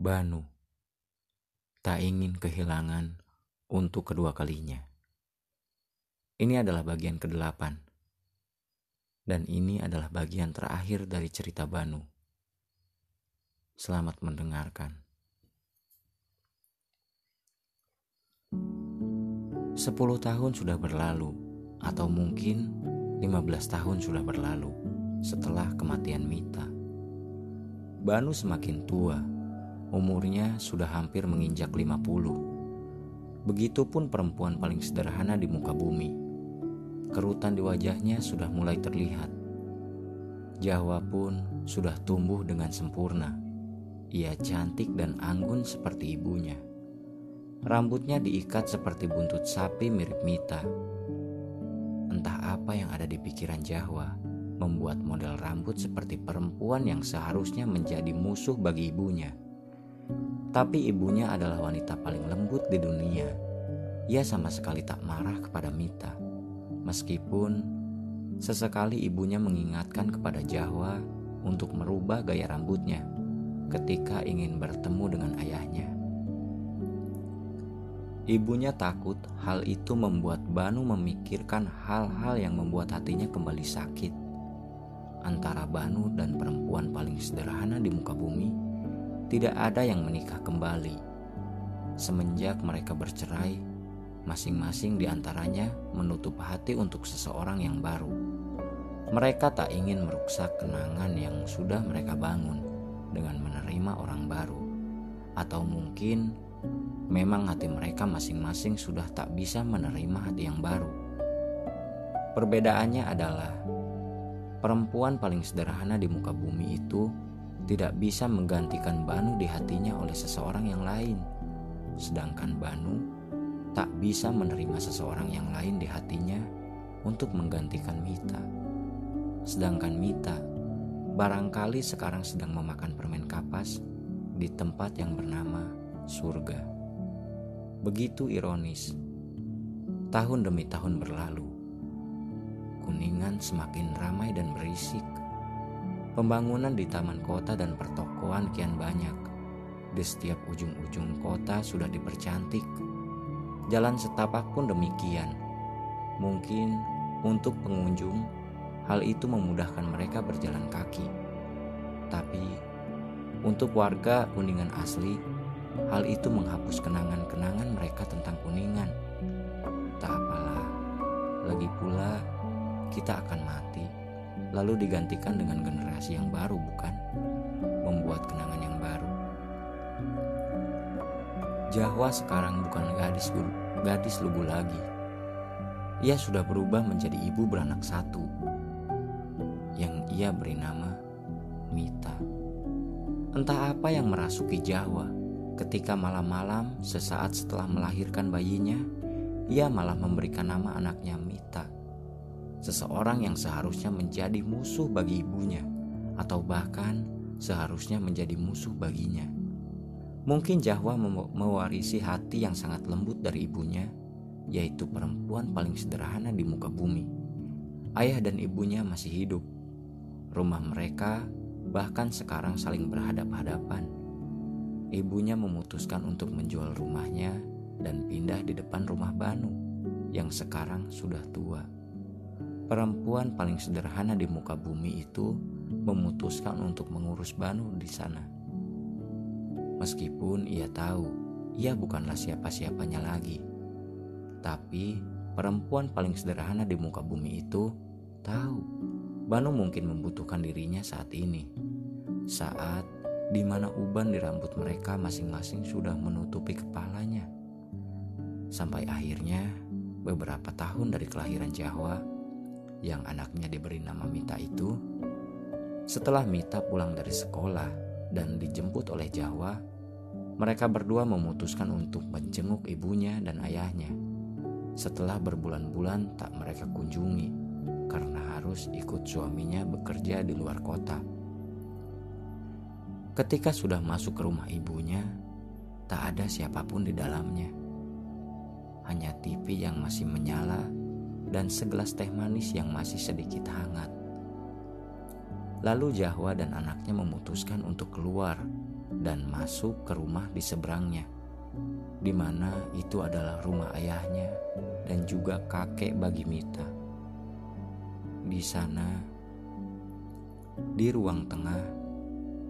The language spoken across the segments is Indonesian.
Banu tak ingin kehilangan untuk kedua kalinya. Ini adalah bagian kedelapan, dan ini adalah bagian terakhir dari cerita Banu. Selamat mendengarkan. Sepuluh tahun sudah berlalu, atau mungkin lima belas tahun sudah berlalu setelah kematian Mita. Banu semakin tua Umurnya sudah hampir menginjak 50. Begitupun perempuan paling sederhana di muka bumi. Kerutan di wajahnya sudah mulai terlihat. Jawa pun sudah tumbuh dengan sempurna. Ia cantik dan anggun seperti ibunya. Rambutnya diikat seperti buntut sapi mirip Mita. Entah apa yang ada di pikiran Jawa membuat model rambut seperti perempuan yang seharusnya menjadi musuh bagi ibunya. Tapi ibunya adalah wanita paling lembut di dunia. Ia sama sekali tak marah kepada Mita. Meskipun sesekali ibunya mengingatkan kepada Jawa untuk merubah gaya rambutnya ketika ingin bertemu dengan ayahnya. Ibunya takut hal itu membuat Banu memikirkan hal-hal yang membuat hatinya kembali sakit. Antara Banu dan perempuan paling sederhana di muka bumi, tidak ada yang menikah kembali. Semenjak mereka bercerai, masing-masing di antaranya menutup hati untuk seseorang yang baru. Mereka tak ingin merusak kenangan yang sudah mereka bangun dengan menerima orang baru, atau mungkin memang hati mereka masing-masing sudah tak bisa menerima hati yang baru. Perbedaannya adalah perempuan paling sederhana di muka bumi itu tidak bisa menggantikan Banu di hatinya oleh seseorang yang lain, sedangkan Banu tak bisa menerima seseorang yang lain di hatinya untuk menggantikan Mita. Sedangkan Mita barangkali sekarang sedang memakan permen kapas di tempat yang bernama surga. Begitu ironis, tahun demi tahun berlalu, kuningan semakin ramai dan berisik Pembangunan di taman kota dan pertokoan kian banyak. Di setiap ujung-ujung kota sudah dipercantik. Jalan setapak pun demikian. Mungkin untuk pengunjung, hal itu memudahkan mereka berjalan kaki. Tapi untuk warga Kuningan asli, hal itu menghapus kenangan-kenangan mereka tentang Kuningan. Tak apalah, lagi pula kita akan mati lalu digantikan dengan generasi yang baru, bukan? Membuat kenangan yang baru. Jawa sekarang bukan gadis gadis lugu lagi. Ia sudah berubah menjadi ibu beranak satu yang ia beri nama Mita. Entah apa yang merasuki Jawa ketika malam-malam sesaat setelah melahirkan bayinya, ia malah memberikan nama anaknya Mita seseorang yang seharusnya menjadi musuh bagi ibunya, atau bahkan seharusnya menjadi musuh baginya. Mungkin Jahwa mewarisi hati yang sangat lembut dari ibunya, yaitu perempuan paling sederhana di muka bumi. Ayah dan ibunya masih hidup. Rumah mereka bahkan sekarang saling berhadap-hadapan. Ibunya memutuskan untuk menjual rumahnya dan pindah di depan rumah Banu yang sekarang sudah tua perempuan paling sederhana di muka bumi itu memutuskan untuk mengurus Banu di sana. Meskipun ia tahu ia bukanlah siapa-siapanya lagi, tapi perempuan paling sederhana di muka bumi itu tahu Banu mungkin membutuhkan dirinya saat ini. Saat di mana uban di rambut mereka masing-masing sudah menutupi kepalanya. Sampai akhirnya beberapa tahun dari kelahiran Jawa, yang anaknya diberi nama Mita itu, setelah Mita pulang dari sekolah dan dijemput oleh Jawa, mereka berdua memutuskan untuk menjenguk ibunya dan ayahnya. Setelah berbulan-bulan tak mereka kunjungi karena harus ikut suaminya bekerja di luar kota. Ketika sudah masuk ke rumah ibunya, tak ada siapa pun di dalamnya. Hanya TV yang masih menyala dan segelas teh manis yang masih sedikit hangat. Lalu Jahwa dan anaknya memutuskan untuk keluar dan masuk ke rumah di seberangnya, di mana itu adalah rumah ayahnya dan juga kakek bagi Mita. Di sana, di ruang tengah,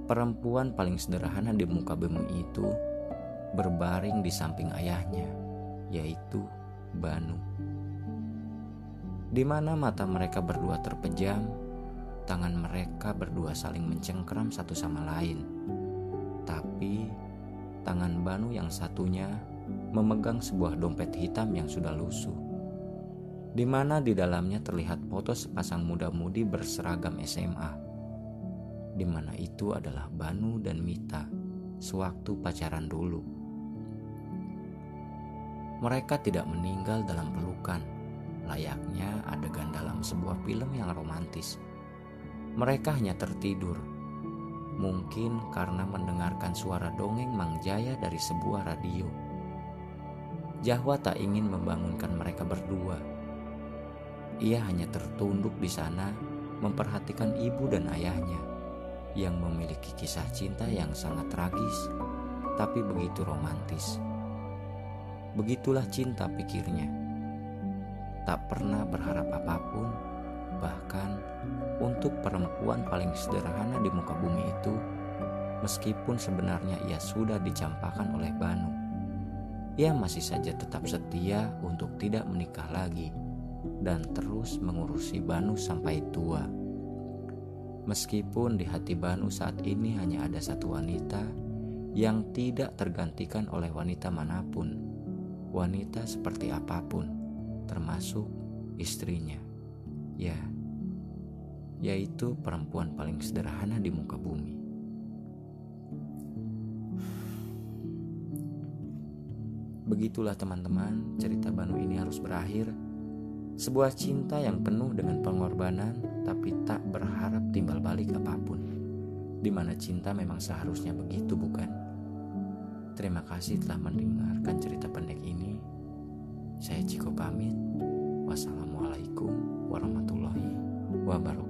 perempuan paling sederhana di muka bumi itu berbaring di samping ayahnya, yaitu Banu. Di mana mata mereka berdua terpejam, tangan mereka berdua saling mencengkeram satu sama lain. Tapi tangan Banu yang satunya memegang sebuah dompet hitam yang sudah lusuh. Di mana di dalamnya terlihat foto sepasang muda-mudi berseragam SMA. Di mana itu adalah Banu dan Mita sewaktu pacaran dulu. Mereka tidak meninggal dalam pelukan, layaknya adegan dalam sebuah film yang romantis. Mereka hanya tertidur, mungkin karena mendengarkan suara dongeng Mang Jaya dari sebuah radio. Jahwa tak ingin membangunkan mereka berdua. Ia hanya tertunduk di sana memperhatikan ibu dan ayahnya yang memiliki kisah cinta yang sangat tragis tapi begitu romantis. Begitulah cinta pikirnya. Tak pernah berharap apa pun, bahkan untuk perempuan paling sederhana di muka bumi itu, meskipun sebenarnya ia sudah dicampakkan oleh Banu. Ia masih saja tetap setia untuk tidak menikah lagi dan terus mengurusi Banu sampai tua. Meskipun di hati Banu saat ini hanya ada satu wanita yang tidak tergantikan oleh wanita mana pun wanita seperti apa pun, termasuk istrinya. Ya, yaitu perempuan paling sederhana di muka bumi. Begitulah teman-teman, cerita Banu ini harus berakhir. Sebuah cinta yang penuh dengan pengorbanan tapi tak berharap timbal balik apa pun. Di mana cinta memang seharusnya begitu bukan? Terima kasih telah mendengarkan cerita pendek ini. Saya Ciko pamit. Wassalamualaikum warahmatullahi wabarakatuh.